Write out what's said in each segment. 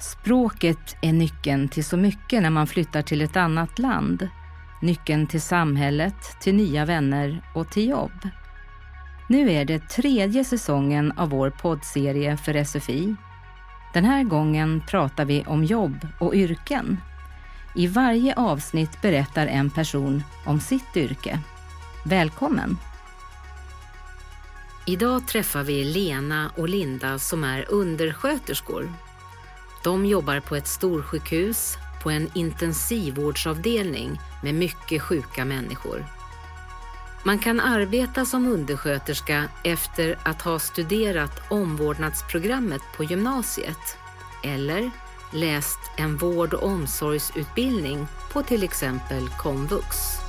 Språket är nyckeln till så mycket när man flyttar till ett annat land. Nyckeln till samhället, till nya vänner och till jobb. Nu är det tredje säsongen av vår poddserie för SFI. Den här gången pratar vi om jobb och yrken. I varje avsnitt berättar en person om sitt yrke. Välkommen! Idag träffar vi Lena och Linda som är undersköterskor. De jobbar på ett storsjukhus på en intensivvårdsavdelning med mycket sjuka människor. Man kan arbeta som undersköterska efter att ha studerat omvårdnadsprogrammet på gymnasiet eller läst en vård och omsorgsutbildning på till exempel komvux.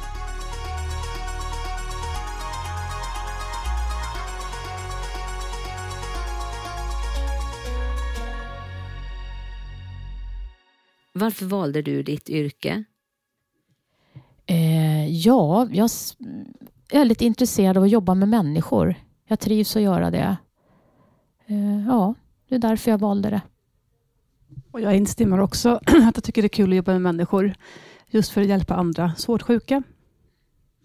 Varför valde du ditt yrke? Eh, ja, jag är väldigt intresserad av att jobba med människor. Jag trivs att göra det. Eh, ja, det är därför jag valde det. Och jag instämmer också att jag tycker det är kul att jobba med människor. Just för att hjälpa andra svårt sjuka.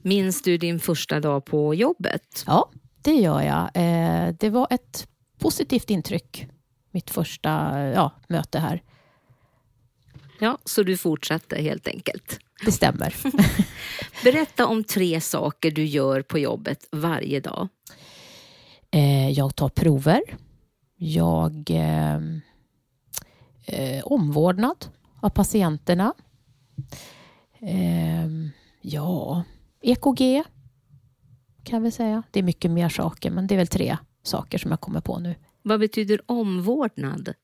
Minns du din första dag på jobbet? Ja, det gör jag. Eh, det var ett positivt intryck. Mitt första ja, möte här. Ja, så du fortsatte helt enkelt? Det stämmer. Berätta om tre saker du gör på jobbet varje dag. Eh, jag tar prover. Jag eh, eh, omvårdnad av patienterna. Eh, ja, EKG kan vi säga. Det är mycket mer saker, men det är väl tre saker som jag kommer på nu. Vad betyder omvårdnad?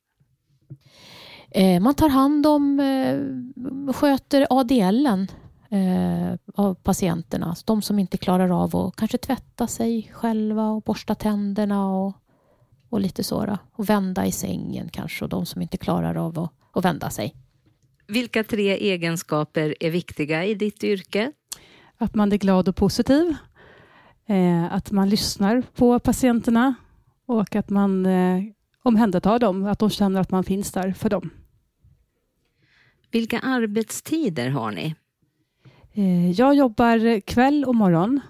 Eh, man tar hand om, eh, sköter ADLen eh, av patienterna. De som inte klarar av att kanske tvätta sig själva och borsta tänderna och, och lite så. Och vända i sängen kanske och de som inte klarar av att, att vända sig. Vilka tre egenskaper är viktiga i ditt yrke? Att man är glad och positiv. att man lyssnar på patienterna och att man omhänderta dem, att de känner att man finns där för dem. Vilka arbetstider har ni? Eh, jag jobbar kväll och morgon.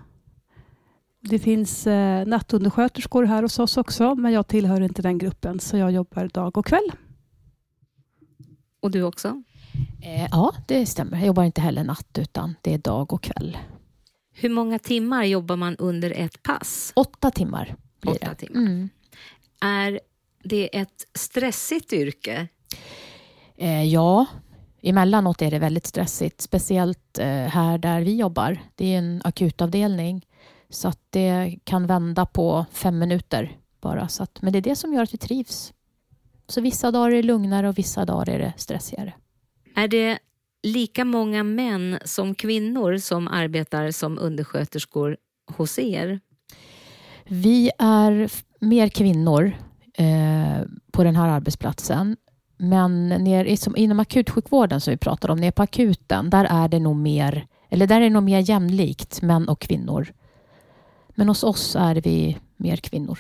Det finns eh, nattundersköterskor här hos oss också, men jag tillhör inte den gruppen, så jag jobbar dag och kväll. Och du också? Eh, ja, det stämmer. Jag jobbar inte heller natt, utan det är dag och kväll. Hur många timmar jobbar man under ett pass? Åtta timmar blir Åtta det. Timmar. Mm. Är det är ett stressigt yrke? Eh, ja, emellanåt är det väldigt stressigt. Speciellt eh, här där vi jobbar. Det är en akutavdelning. Så att det kan vända på fem minuter bara. Så att, men det är det som gör att vi trivs. Så vissa dagar är det lugnare och vissa dagar är det stressigare. Är det lika många män som kvinnor som arbetar som undersköterskor hos er? Vi är mer kvinnor Eh, på den här arbetsplatsen. Men ner, som inom akutsjukvården som vi pratar om, nere på akuten, där är det nog mer, eller där är det nog mer jämlikt män och kvinnor. Men hos oss är vi mer kvinnor.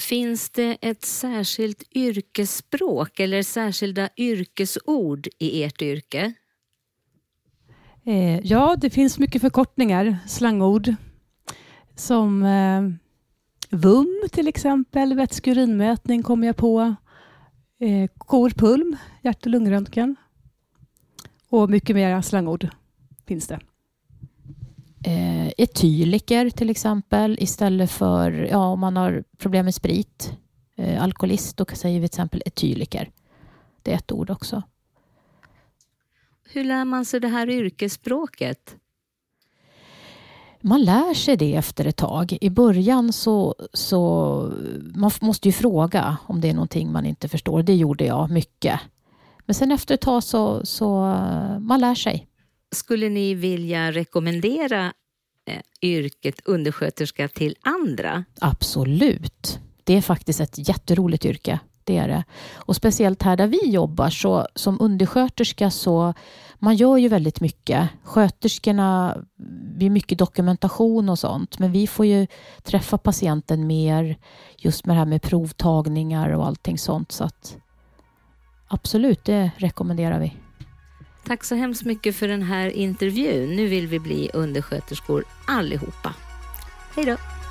Finns det ett särskilt yrkesspråk eller särskilda yrkesord i ert yrke? Eh, ja, det finns mycket förkortningar, slangord, som eh, VUM till exempel, vätskeurinmätning kom jag på. Eh, KORPULM, hjärt och lungröntgen. Och mycket mer slangord finns det. Eh, etyliker till exempel istället för ja, om man har problem med sprit. Eh, alkoholist, då säger vi till exempel etyliker. Det är ett ord också. Hur lär man sig det här yrkesspråket? Man lär sig det efter ett tag. I början så, så man måste ju fråga om det är någonting man inte förstår. Det gjorde jag mycket. Men sen efter ett tag så, så man lär sig. Skulle ni vilja rekommendera eh, yrket undersköterska till andra? Absolut. Det är faktiskt ett jätteroligt yrke. Det är det. Och speciellt här där vi jobbar, så som undersköterska så man gör ju väldigt mycket. Sköterskorna, det är mycket dokumentation och sånt, men vi får ju träffa patienten mer just med det här med provtagningar och allting sånt. Så att absolut, det rekommenderar vi. Tack så hemskt mycket för den här intervjun. Nu vill vi bli undersköterskor allihopa. Hej då!